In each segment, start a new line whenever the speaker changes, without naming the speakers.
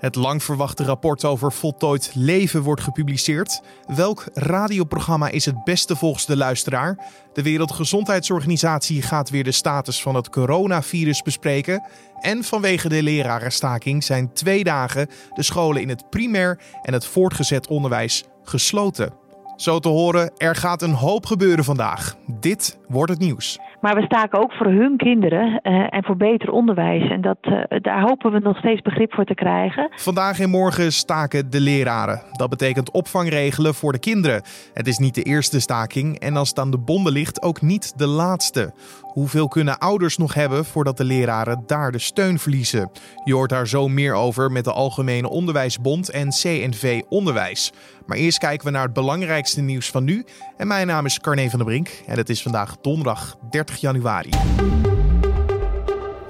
Het lang verwachte rapport over voltooid leven wordt gepubliceerd. Welk radioprogramma is het beste volgens de luisteraar? De Wereldgezondheidsorganisatie gaat weer de status van het coronavirus bespreken. En vanwege de lerarenstaking zijn twee dagen de scholen in het primair en het voortgezet onderwijs gesloten. Zo te horen, er gaat een hoop gebeuren vandaag. Dit wordt het nieuws.
Maar we staken ook voor hun kinderen uh, en voor beter onderwijs. En dat, uh, daar hopen we nog steeds begrip voor te krijgen.
Vandaag en morgen staken de leraren. Dat betekent opvangregelen voor de kinderen. Het is niet de eerste staking en als het aan de bonden ligt, ook niet de laatste. Hoeveel kunnen ouders nog hebben voordat de leraren daar de steun verliezen? Je hoort daar zo meer over met de Algemene Onderwijsbond en CNV Onderwijs. Maar eerst kijken we naar het belangrijkste nieuws van nu. En mijn naam is Carne van der Brink en het is vandaag donderdag 30 januari.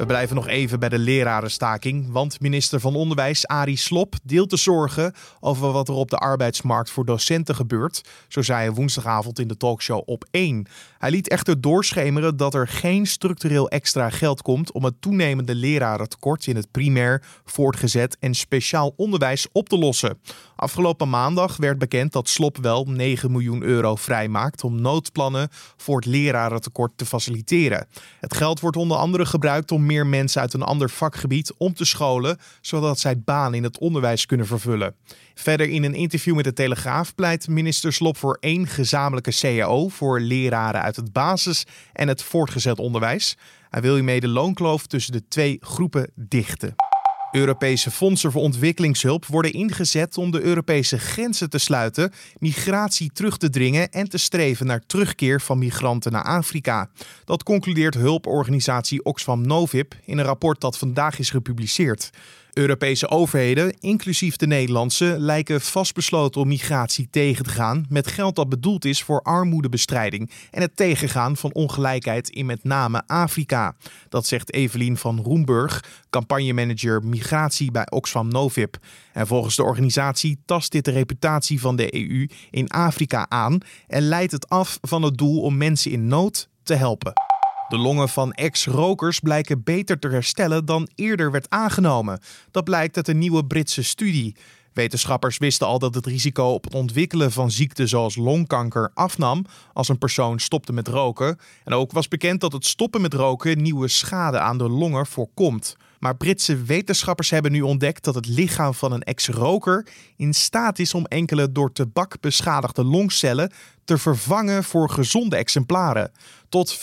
We blijven nog even bij de lerarenstaking, want minister van Onderwijs Arie Slop deelt de zorgen over wat er op de arbeidsmarkt voor docenten gebeurt. Zo zei hij woensdagavond in de talkshow op 1. Hij liet echter doorschemeren dat er geen structureel extra geld komt om het toenemende lerarentekort in het primair, voortgezet en speciaal onderwijs op te lossen. Afgelopen maandag werd bekend dat Slop wel 9 miljoen euro vrijmaakt om noodplannen voor het lerarentekort te faciliteren. Het geld wordt onder andere gebruikt om meer mensen uit een ander vakgebied om te scholen, zodat zij baan in het onderwijs kunnen vervullen. Verder in een interview met de Telegraaf pleit minister Slop voor één gezamenlijke CAO voor leraren uit het basis- en het voortgezet onderwijs. Hij wil hiermee de loonkloof tussen de twee groepen dichten. Europese fondsen voor ontwikkelingshulp worden ingezet om de Europese grenzen te sluiten, migratie terug te dringen en te streven naar terugkeer van migranten naar Afrika. Dat concludeert hulporganisatie Oxfam Novib in een rapport dat vandaag is gepubliceerd. Europese overheden, inclusief de Nederlandse, lijken vastbesloten om migratie tegen te gaan met geld dat bedoeld is voor armoedebestrijding en het tegengaan van ongelijkheid in met name Afrika. Dat zegt Evelien van Roemburg, campagnemanager migratie bij Oxfam Novib. En volgens de organisatie tast dit de reputatie van de EU in Afrika aan en leidt het af van het doel om mensen in nood te helpen. De longen van ex-rokers blijken beter te herstellen dan eerder werd aangenomen. Dat blijkt uit een nieuwe Britse studie. Wetenschappers wisten al dat het risico op het ontwikkelen van ziekten zoals longkanker afnam als een persoon stopte met roken. En ook was bekend dat het stoppen met roken nieuwe schade aan de longen voorkomt. Maar Britse wetenschappers hebben nu ontdekt dat het lichaam van een ex-roker in staat is om enkele door tabak beschadigde longcellen te vervangen voor gezonde exemplaren. Tot 40%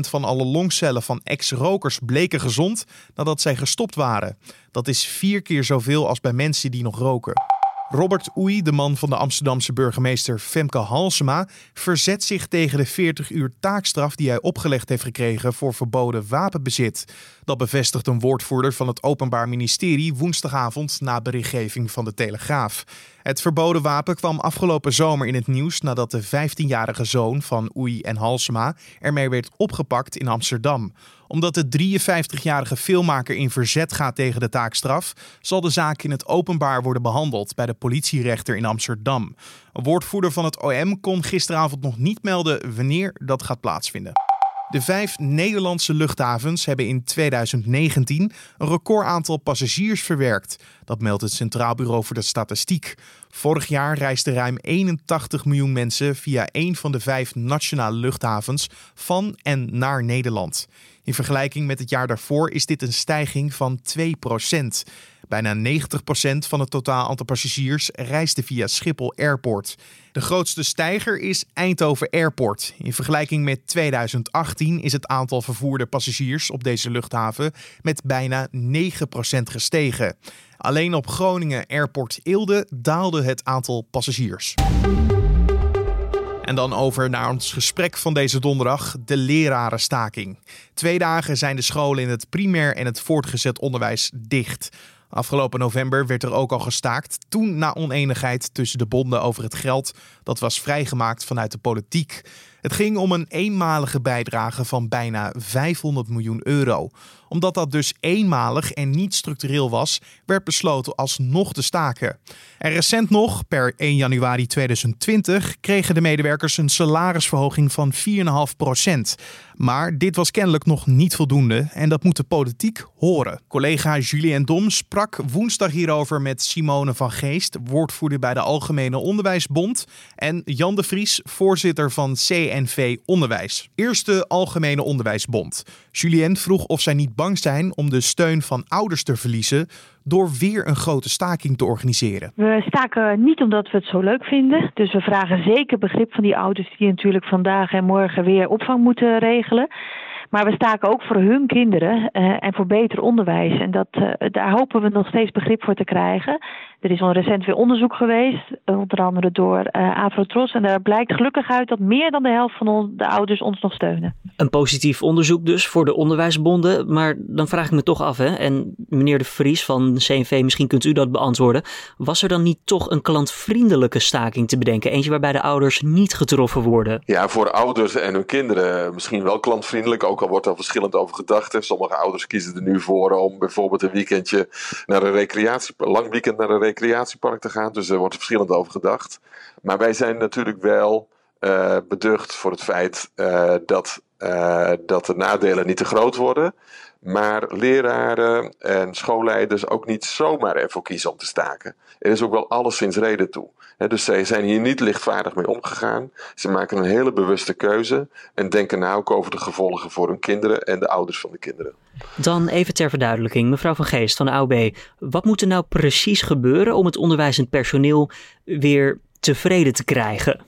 van alle longcellen van ex-rokers bleken gezond nadat zij gestopt waren. Dat is vier keer zoveel als bij mensen die nog roken. Robert Oei, de man van de Amsterdamse burgemeester Femke Halsema, verzet zich tegen de 40 uur taakstraf die hij opgelegd heeft gekregen voor verboden wapenbezit. Dat bevestigt een woordvoerder van het Openbaar Ministerie woensdagavond na berichtgeving van de Telegraaf. Het verboden wapen kwam afgelopen zomer in het nieuws nadat de 15-jarige zoon van Oei en Halsema ermee werd opgepakt in Amsterdam. Omdat de 53-jarige filmmaker in verzet gaat tegen de taakstraf, zal de zaak in het openbaar worden behandeld bij de politierechter in Amsterdam. Een woordvoerder van het OM kon gisteravond nog niet melden wanneer dat gaat plaatsvinden. De vijf Nederlandse luchthavens hebben in 2019 een recordaantal passagiers verwerkt. Dat meldt het Centraal Bureau voor de Statistiek. Vorig jaar reisden ruim 81 miljoen mensen via een van de vijf nationale luchthavens van en naar Nederland. In vergelijking met het jaar daarvoor is dit een stijging van 2 Bijna 90% van het totaal aantal passagiers reisde via Schiphol Airport. De grootste stijger is Eindhoven Airport. In vergelijking met 2018 is het aantal vervoerde passagiers op deze luchthaven met bijna 9% gestegen. Alleen op Groningen Airport Eelde daalde het aantal passagiers. En dan over naar ons gesprek van deze donderdag, de lerarenstaking. Twee dagen zijn de scholen in het primair en het voortgezet onderwijs dicht. Afgelopen november werd er ook al gestaakt, toen na oneenigheid tussen de bonden over het geld dat was vrijgemaakt vanuit de politiek. Het ging om een eenmalige bijdrage van bijna 500 miljoen euro. Omdat dat dus eenmalig en niet structureel was, werd besloten alsnog te staken. En recent nog, per 1 januari 2020, kregen de medewerkers een salarisverhoging van 4,5 procent. Maar dit was kennelijk nog niet voldoende en dat moet de politiek horen. Collega Julien Dom sprak woensdag hierover met Simone van Geest, woordvoerder bij de Algemene Onderwijsbond, en Jan de Vries, voorzitter van CNV Onderwijs. Eerste Algemene Onderwijsbond. Julien vroeg of zij niet bang zijn om de steun van ouders te verliezen door weer een grote staking te organiseren.
We staken niet omdat we het zo leuk vinden. Dus we vragen zeker begrip van die ouders die natuurlijk vandaag en morgen weer opvang moeten regelen. Maar we staken ook voor hun kinderen uh, en voor beter onderwijs. En dat, uh, daar hopen we nog steeds begrip voor te krijgen. Er is al recent weer onderzoek geweest, onder andere door uh, Afrotros. En daar blijkt gelukkig uit dat meer dan de helft van de ouders ons nog steunen.
Een positief onderzoek dus voor de onderwijsbonden. Maar dan vraag ik me toch af, hè, en meneer De Vries van CNV, misschien kunt u dat beantwoorden. Was er dan niet toch een klantvriendelijke staking te bedenken? Eentje waarbij de ouders niet getroffen worden?
Ja, voor ouders en hun kinderen misschien wel klantvriendelijk. Ook al wordt er verschillend over gedacht. Sommige ouders kiezen er nu voor om bijvoorbeeld een weekendje naar een recreatie, lang weekend naar een recreatiepark te gaan. Dus er wordt verschillend over gedacht. Maar wij zijn natuurlijk wel uh, beducht voor het feit uh, dat, uh, dat de nadelen niet te groot worden. Maar leraren en schoolleiders ook niet zomaar ervoor kiezen om te staken. Er is ook wel alleszins reden toe. He, dus zij zijn hier niet lichtvaardig mee omgegaan. Ze maken een hele bewuste keuze en denken na ook over de gevolgen voor hun kinderen en de ouders van de kinderen.
Dan even ter verduidelijking, mevrouw Van Geest van de AOB. Wat moet er nou precies gebeuren om het onderwijzend personeel weer tevreden te krijgen?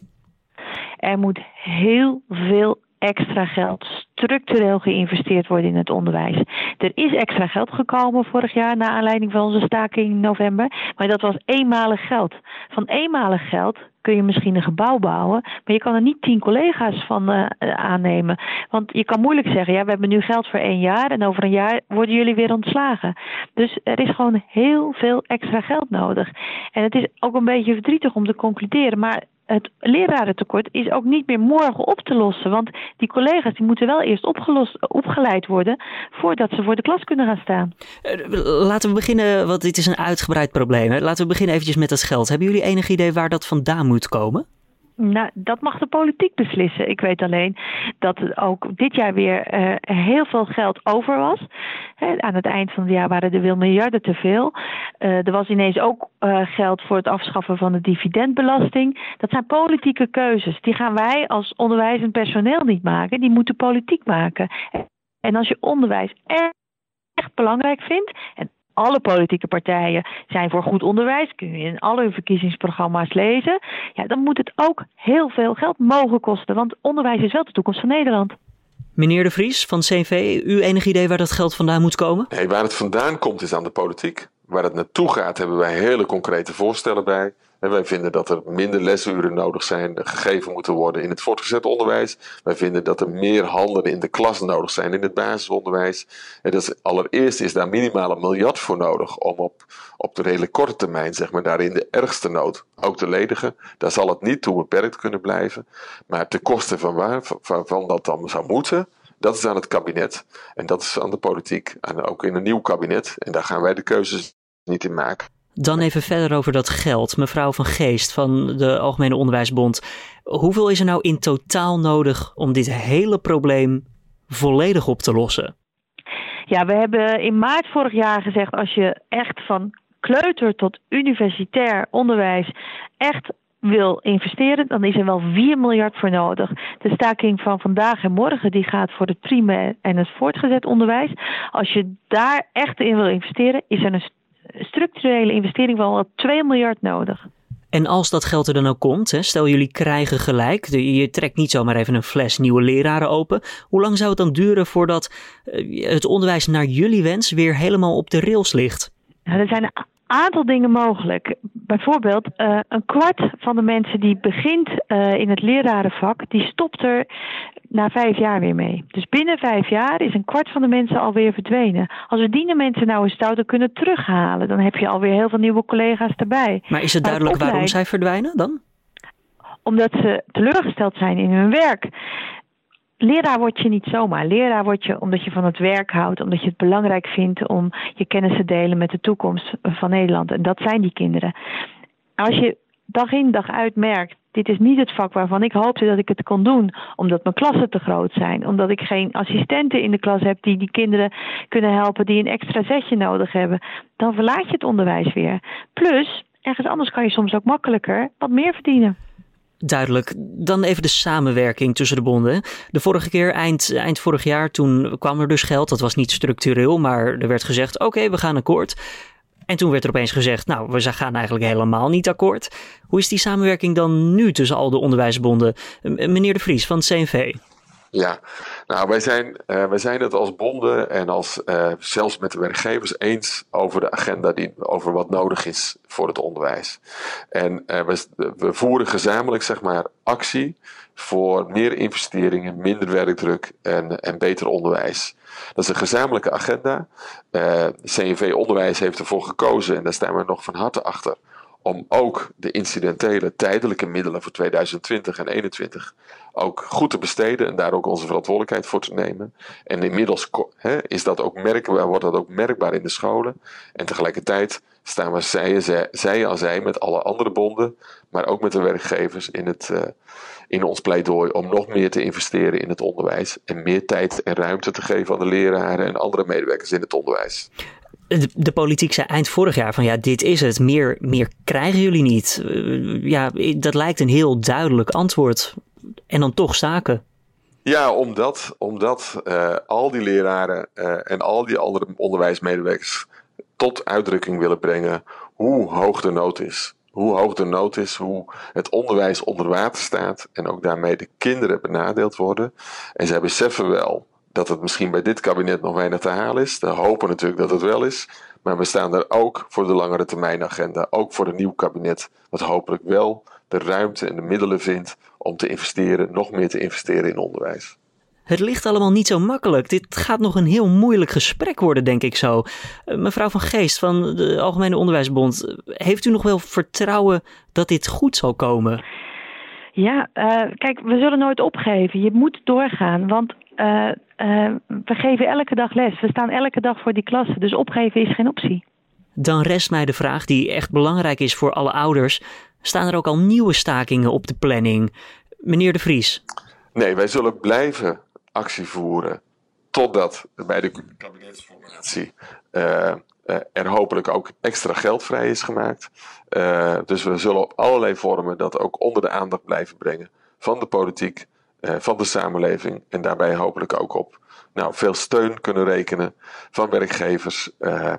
Er moet heel veel extra geld structureel geïnvesteerd worden in het onderwijs. Er is extra geld gekomen vorig jaar na aanleiding van onze staking in november, maar dat was eenmalig geld. Van eenmalig geld kun je misschien een gebouw bouwen, maar je kan er niet tien collega's van uh, aannemen. Want je kan moeilijk zeggen, ja, we hebben nu geld voor één jaar en over een jaar worden jullie weer ontslagen. Dus er is gewoon heel veel extra geld nodig. En het is ook een beetje verdrietig om te concluderen, maar het lerarentekort is ook niet meer morgen op te lossen. Want die collega's die moeten wel eerst opgelost, opgeleid worden voordat ze voor de klas kunnen gaan staan.
Laten we beginnen, want dit is een uitgebreid probleem. Hè? Laten we beginnen eventjes met dat geld. Hebben jullie enig idee waar dat vandaan moet komen?
Nou, dat mag de politiek beslissen. Ik weet alleen dat er ook dit jaar weer uh, heel veel geld over was. Aan het eind van het jaar waren er wel miljarden te veel. Uh, er was ineens ook uh, geld voor het afschaffen van de dividendbelasting. Dat zijn politieke keuzes. Die gaan wij als onderwijzend personeel niet maken. Die moeten politiek maken. En als je onderwijs echt belangrijk vindt. En alle politieke partijen zijn voor goed onderwijs, kun je in alle verkiezingsprogramma's lezen. Ja, dan moet het ook heel veel geld mogen kosten, want onderwijs is wel de toekomst van Nederland.
Meneer De Vries van CV, u enig idee waar dat geld vandaan moet komen?
Nee, waar het vandaan komt is aan de politiek. Waar het naartoe gaat hebben wij hele concrete voorstellen bij. Wij vinden dat er minder lesuren nodig zijn, gegeven moeten worden in het voortgezet onderwijs. Wij vinden dat er meer handen in de klas nodig zijn in het basisonderwijs. En dat allereerst is daar minimaal een miljard voor nodig om op, op de redelijk korte termijn, zeg maar, daarin de ergste nood ook te ledigen. Daar zal het niet toe beperkt kunnen blijven. Maar ten koste van waar, van dat dan zou moeten, dat is aan het kabinet. En dat is aan de politiek. En ook in een nieuw kabinet. En daar gaan wij de keuzes niet in maken.
Dan even verder over dat geld. Mevrouw van Geest van de Algemene Onderwijsbond. Hoeveel is er nou in totaal nodig om dit hele probleem volledig op te lossen?
Ja, we hebben in maart vorig jaar gezegd: als je echt van kleuter tot universitair onderwijs echt wil investeren, dan is er wel 4 miljard voor nodig. De staking van vandaag en morgen die gaat voor het primair en het voortgezet onderwijs. Als je daar echt in wil investeren, is er een structurele investering van wel 2 miljard nodig.
En als dat geld er dan ook komt, hè, stel jullie krijgen gelijk, je trekt niet zomaar even een fles nieuwe leraren open. Hoe lang zou het dan duren voordat eh, het onderwijs naar jullie wens weer helemaal op de rails ligt?
Nou, er zijn aantal dingen mogelijk. Bijvoorbeeld, uh, een kwart van de mensen die begint uh, in het lerarenvak, die stopt er na vijf jaar weer mee. Dus binnen vijf jaar is een kwart van de mensen alweer verdwenen. Als we die mensen nou eens stouten kunnen terughalen, dan heb je alweer heel veel nieuwe collega's erbij.
Maar is het duidelijk waarom zij verdwijnen dan?
omdat ze teleurgesteld zijn in hun werk. Leraar word je niet zomaar. Leraar word je omdat je van het werk houdt, omdat je het belangrijk vindt om je kennis te delen met de toekomst van Nederland. En dat zijn die kinderen. Als je dag in dag uit merkt dit is niet het vak waarvan ik hoopte dat ik het kon doen, omdat mijn klassen te groot zijn, omdat ik geen assistenten in de klas heb die die kinderen kunnen helpen, die een extra zetje nodig hebben, dan verlaat je het onderwijs weer. Plus, ergens anders kan je soms ook makkelijker wat meer verdienen.
Duidelijk. Dan even de samenwerking tussen de bonden. De vorige keer, eind, eind vorig jaar, toen kwam er dus geld. Dat was niet structureel, maar er werd gezegd: oké, we gaan akkoord. En toen werd er opeens gezegd, nou, we gaan eigenlijk helemaal niet akkoord. Hoe is die samenwerking dan nu tussen al de onderwijsbonden? Meneer De Vries van het CNV.
Ja, nou, wij zijn, uh, wij zijn het als bonden en als, uh, zelfs met de werkgevers eens over de agenda, die, over wat nodig is voor het onderwijs. En uh, we, voeren gezamenlijk, zeg maar, actie voor meer investeringen, minder werkdruk en, en beter onderwijs. Dat is een gezamenlijke agenda. CNV Onderwijs heeft ervoor gekozen, en daar staan we nog van harte achter, om ook de incidentele tijdelijke middelen voor 2020 en 2021 ook goed te besteden en daar ook onze verantwoordelijkheid voor te nemen. En inmiddels is dat ook merkbaar, wordt dat ook merkbaar in de scholen. En tegelijkertijd staan we zij, zij, zij zij met alle andere bonden, maar ook met de werkgevers in, het, uh, in ons pleidooi om nog meer te investeren in het onderwijs en meer tijd en ruimte te geven aan de leraren en andere medewerkers in het onderwijs.
De, politiek zei eind vorig jaar van ja, dit is het, meer, meer krijgen jullie niet. Uh, ja, dat lijkt een heel duidelijk antwoord. En dan toch zaken.
Ja, omdat, omdat uh, al die leraren uh, en al die andere onderwijsmedewerkers tot uitdrukking willen brengen hoe hoog de nood is. Hoe hoog de nood is, hoe het onderwijs onder water staat en ook daarmee de kinderen benadeeld worden. En zij beseffen wel dat het misschien bij dit kabinet nog weinig te halen is. We hopen natuurlijk dat het wel is. Maar we staan er ook voor de langere termijn agenda, ook voor een nieuw kabinet, wat hopelijk wel de ruimte en de middelen vindt om te investeren, nog meer te investeren in onderwijs.
Het ligt allemaal niet zo makkelijk. Dit gaat nog een heel moeilijk gesprek worden, denk ik zo. Eh, mevrouw van Geest van de Algemene Onderwijsbond, heeft u nog wel vertrouwen dat dit goed zal komen?
Ja, uh, kijk, we zullen nooit opgeven. Je moet doorgaan, want uh, we geven elke dag les. We staan elke dag voor die klassen, dus opgeven is geen optie.
Dan rest mij de vraag die echt belangrijk is voor alle ouders. Staan er ook al nieuwe stakingen op de planning? Meneer De Vries.
Nee, wij zullen blijven actie voeren totdat bij de kabinetsformatie uh, er hopelijk ook extra geld vrij is gemaakt. Uh, dus we zullen op allerlei vormen dat ook onder de aandacht blijven brengen van de politiek, van de samenleving en daarbij hopelijk ook op nou, veel steun kunnen rekenen van werkgevers, uh,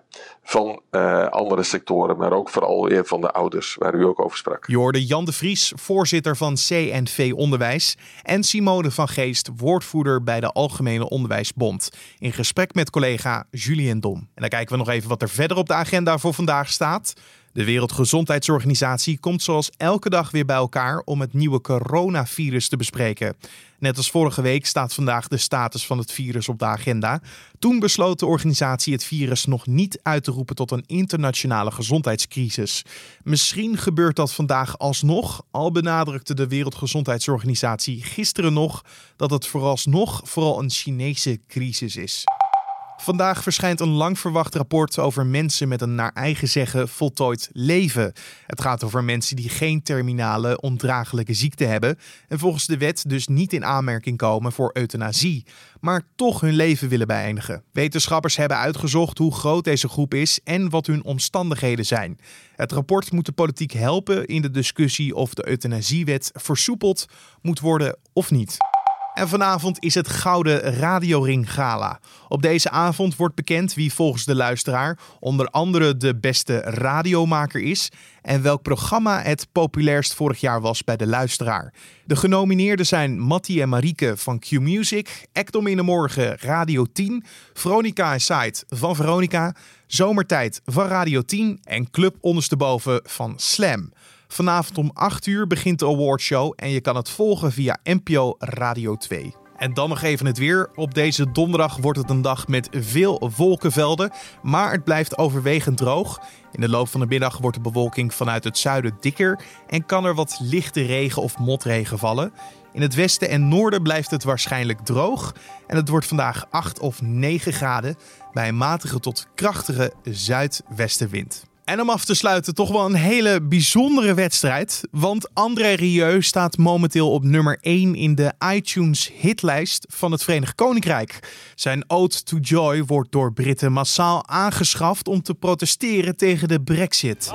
van uh, andere sectoren, maar ook vooral weer van de ouders, waar u ook over sprak.
Je hoorde Jan de Vries, voorzitter van CNV Onderwijs, en Simone van Geest, woordvoerder bij de Algemene Onderwijsbond, in gesprek met collega Julien Dom. En dan kijken we nog even wat er verder op de agenda voor vandaag staat. De Wereldgezondheidsorganisatie komt zoals elke dag weer bij elkaar om het nieuwe coronavirus te bespreken. Net als vorige week staat vandaag de status van het virus op de agenda. Toen besloot de organisatie het virus nog niet uit te roepen tot een internationale gezondheidscrisis. Misschien gebeurt dat vandaag alsnog, al benadrukte de Wereldgezondheidsorganisatie gisteren nog dat het vooralsnog vooral een Chinese crisis is. Vandaag verschijnt een lang verwacht rapport over mensen met een naar eigen zeggen voltooid leven. Het gaat over mensen die geen terminale ondraaglijke ziekte hebben en volgens de wet dus niet in aanmerking komen voor euthanasie, maar toch hun leven willen beëindigen. Wetenschappers hebben uitgezocht hoe groot deze groep is en wat hun omstandigheden zijn. Het rapport moet de politiek helpen in de discussie of de euthanasiewet versoepeld moet worden of niet. En vanavond is het Gouden Radioring Gala. Op deze avond wordt bekend wie volgens de luisteraar onder andere de beste radiomaker is en welk programma het populairst vorig jaar was bij de luisteraar. De genomineerden zijn Mattie en Marieke van Q-Music, Ekdom in de Morgen Radio 10, Veronica Site van Veronica, Zomertijd van Radio 10 en Club Ondersteboven van Slam. Vanavond om 8 uur begint de awardshow en je kan het volgen via NPO Radio 2. En dan nog even het weer. Op deze donderdag wordt het een dag met veel wolkenvelden, maar het blijft overwegend droog. In de loop van de middag wordt de bewolking vanuit het zuiden dikker en kan er wat lichte regen of motregen vallen. In het westen en noorden blijft het waarschijnlijk droog en het wordt vandaag 8 of 9 graden bij een matige tot krachtige zuidwestenwind. En om af te sluiten toch wel een hele bijzondere wedstrijd. Want André Rieu staat momenteel op nummer 1 in de iTunes hitlijst van het Verenigd Koninkrijk. Zijn Ode to Joy wordt door Britten massaal aangeschaft om te protesteren tegen de brexit.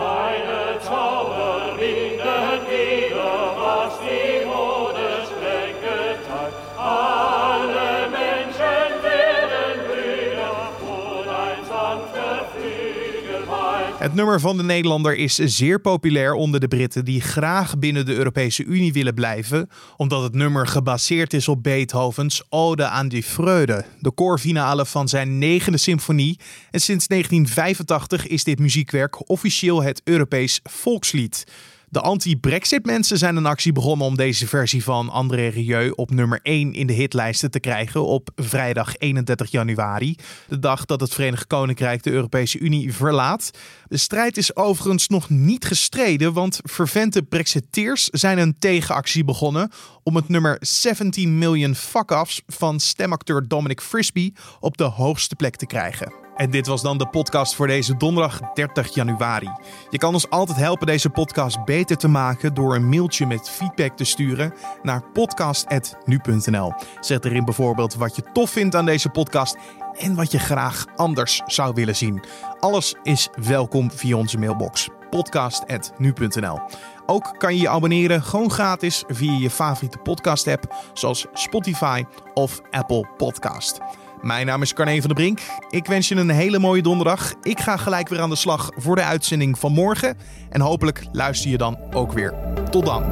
Het nummer van de Nederlander is zeer populair onder de Britten die graag binnen de Europese Unie willen blijven, omdat het nummer gebaseerd is op Beethovens Ode aan die Freude, de koorfinale van zijn negende symfonie. En sinds 1985 is dit muziekwerk officieel het Europees volkslied. De anti-Brexit-mensen zijn een actie begonnen om deze versie van André Rieu op nummer 1 in de hitlijsten te krijgen op vrijdag 31 januari, de dag dat het Verenigd Koninkrijk de Europese Unie verlaat. De strijd is overigens nog niet gestreden, want vervente Brexiteers zijn een tegenactie begonnen om het nummer 17 Million Fuck-Offs van stemacteur Dominic Frisby op de hoogste plek te krijgen. En dit was dan de podcast voor deze donderdag 30 januari. Je kan ons altijd helpen deze podcast beter te maken door een mailtje met feedback te sturen naar podcast.nu.nl. Zet erin bijvoorbeeld wat je tof vindt aan deze podcast en wat je graag anders zou willen zien. Alles is welkom via onze mailbox podcast.nu.nl. Ook kan je je abonneren gewoon gratis via je favoriete podcast app zoals Spotify of Apple Podcast. Mijn naam is Carne van der Brink. Ik wens je een hele mooie donderdag. Ik ga gelijk weer aan de slag voor de uitzending van morgen. En hopelijk luister je dan ook weer. Tot dan.